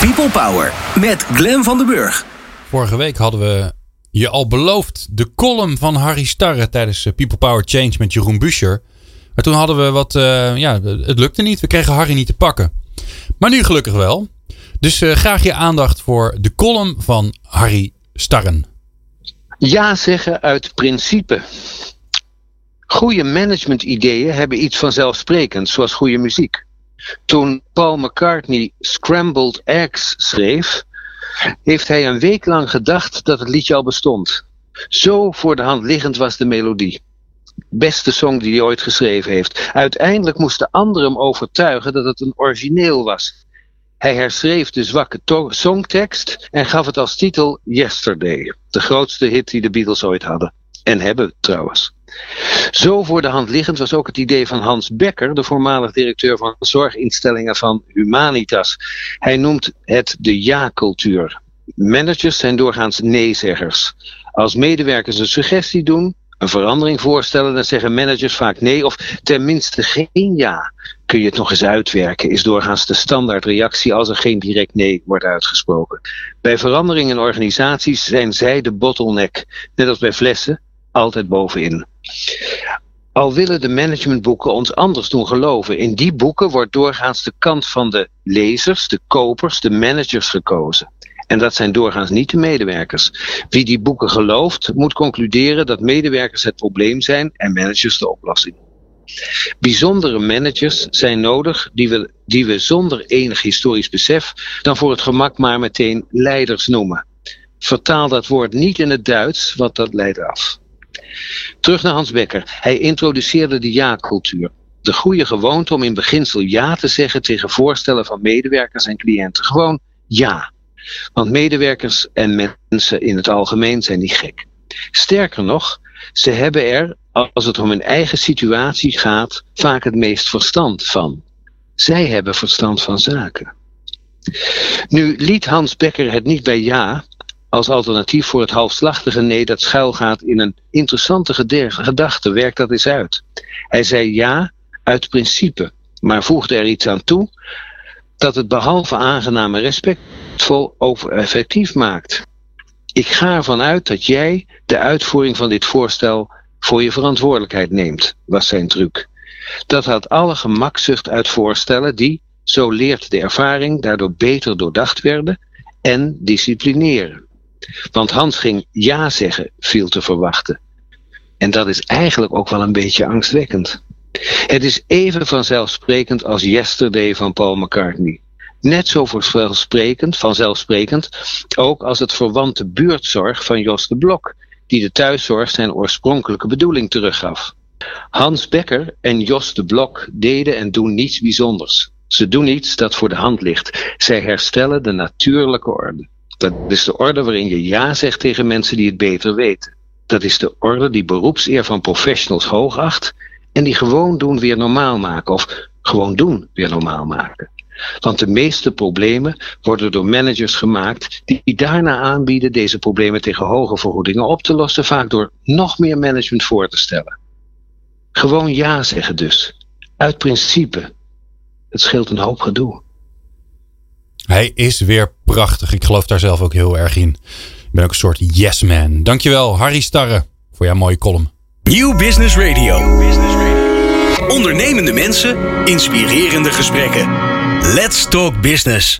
People Power met Glen van den Burg. Vorige week hadden we je al beloofd de column van Harry Starre tijdens eh, People Power Change met Jeroen Buscher. Maar toen hadden we wat, uh, ja, het lukte niet. We kregen Harry niet te pakken. Maar nu gelukkig wel. Dus uh, graag je aandacht voor de column van Harry Starren. Ja zeggen uit principe. Goede managementideeën hebben iets vanzelfsprekends, zoals goede muziek. Toen Paul McCartney Scrambled Eggs schreef, heeft hij een week lang gedacht dat het liedje al bestond. Zo voor de hand liggend was de melodie. Beste song die hij ooit geschreven heeft. Uiteindelijk moesten anderen hem overtuigen dat het een origineel was. Hij herschreef de zwakke songtekst en gaf het als titel Yesterday, de grootste hit die de Beatles ooit hadden. En hebben trouwens. Zo voor de hand liggend was ook het idee van Hans Becker, de voormalig directeur van zorginstellingen van Humanitas. Hij noemt het de ja-cultuur. Managers zijn doorgaans nee-zeggers. Als medewerkers een suggestie doen, een verandering voorstellen, dan zeggen managers vaak nee of tenminste geen ja. Kun je het nog eens uitwerken, is doorgaans de standaardreactie als er geen direct nee wordt uitgesproken. Bij veranderingen in organisaties zijn zij de bottleneck, net als bij flessen, altijd bovenin. Al willen de managementboeken ons anders doen geloven, in die boeken wordt doorgaans de kant van de lezers, de kopers, de managers gekozen. En dat zijn doorgaans niet de medewerkers. Wie die boeken gelooft, moet concluderen dat medewerkers het probleem zijn en managers de oplossing. Bijzondere managers zijn nodig die we, die we zonder enig historisch besef dan voor het gemak maar meteen leiders noemen. Vertaal dat woord niet in het Duits, want dat leidt af. Terug naar Hans Becker. Hij introduceerde de ja-cultuur. De goede gewoonte om in beginsel ja te zeggen tegen voorstellen van medewerkers en cliënten. Gewoon ja. Want medewerkers en mensen in het algemeen zijn niet gek. Sterker nog, ze hebben er, als het om hun eigen situatie gaat, vaak het meest verstand van. Zij hebben verstand van zaken. Nu liet Hans Becker het niet bij ja, als alternatief voor het halfslachtige nee dat schuilgaat in een interessante gedachte. Werk dat eens uit. Hij zei ja uit principe, maar voegde er iets aan toe dat het behalve aangenaam en respectvol over effectief maakt. Ik ga ervan uit dat jij de uitvoering van dit voorstel voor je verantwoordelijkheid neemt, was zijn truc. Dat had alle gemakzucht uit voorstellen die, zo leert de ervaring, daardoor beter doordacht werden en disciplineren. Want Hans ging ja zeggen, viel te verwachten. En dat is eigenlijk ook wel een beetje angstwekkend. Het is even vanzelfsprekend als Yesterday van Paul McCartney. Net zo vanzelfsprekend, vanzelfsprekend ook als het verwante buurtzorg van Jos de Blok, die de thuiszorg zijn oorspronkelijke bedoeling teruggaf. Hans Becker en Jos de Blok deden en doen niets bijzonders. Ze doen iets dat voor de hand ligt. Zij herstellen de natuurlijke orde. Dat is de orde waarin je ja zegt tegen mensen die het beter weten. Dat is de orde die beroepseer van professionals hoogacht en die gewoon doen weer normaal maken of gewoon doen weer normaal maken. Want de meeste problemen worden door managers gemaakt die daarna aanbieden deze problemen tegen hoge vergoedingen op te lossen, vaak door nog meer management voor te stellen. Gewoon ja zeggen dus. Uit principe. Het scheelt een hoop gedoe. Hij is weer prachtig. Ik geloof daar zelf ook heel erg in. Ik ben ook een soort yes man. Dankjewel Harry Starre voor jouw mooie column. New Business Radio. Ondernemende mensen, inspirerende gesprekken. Let's talk business.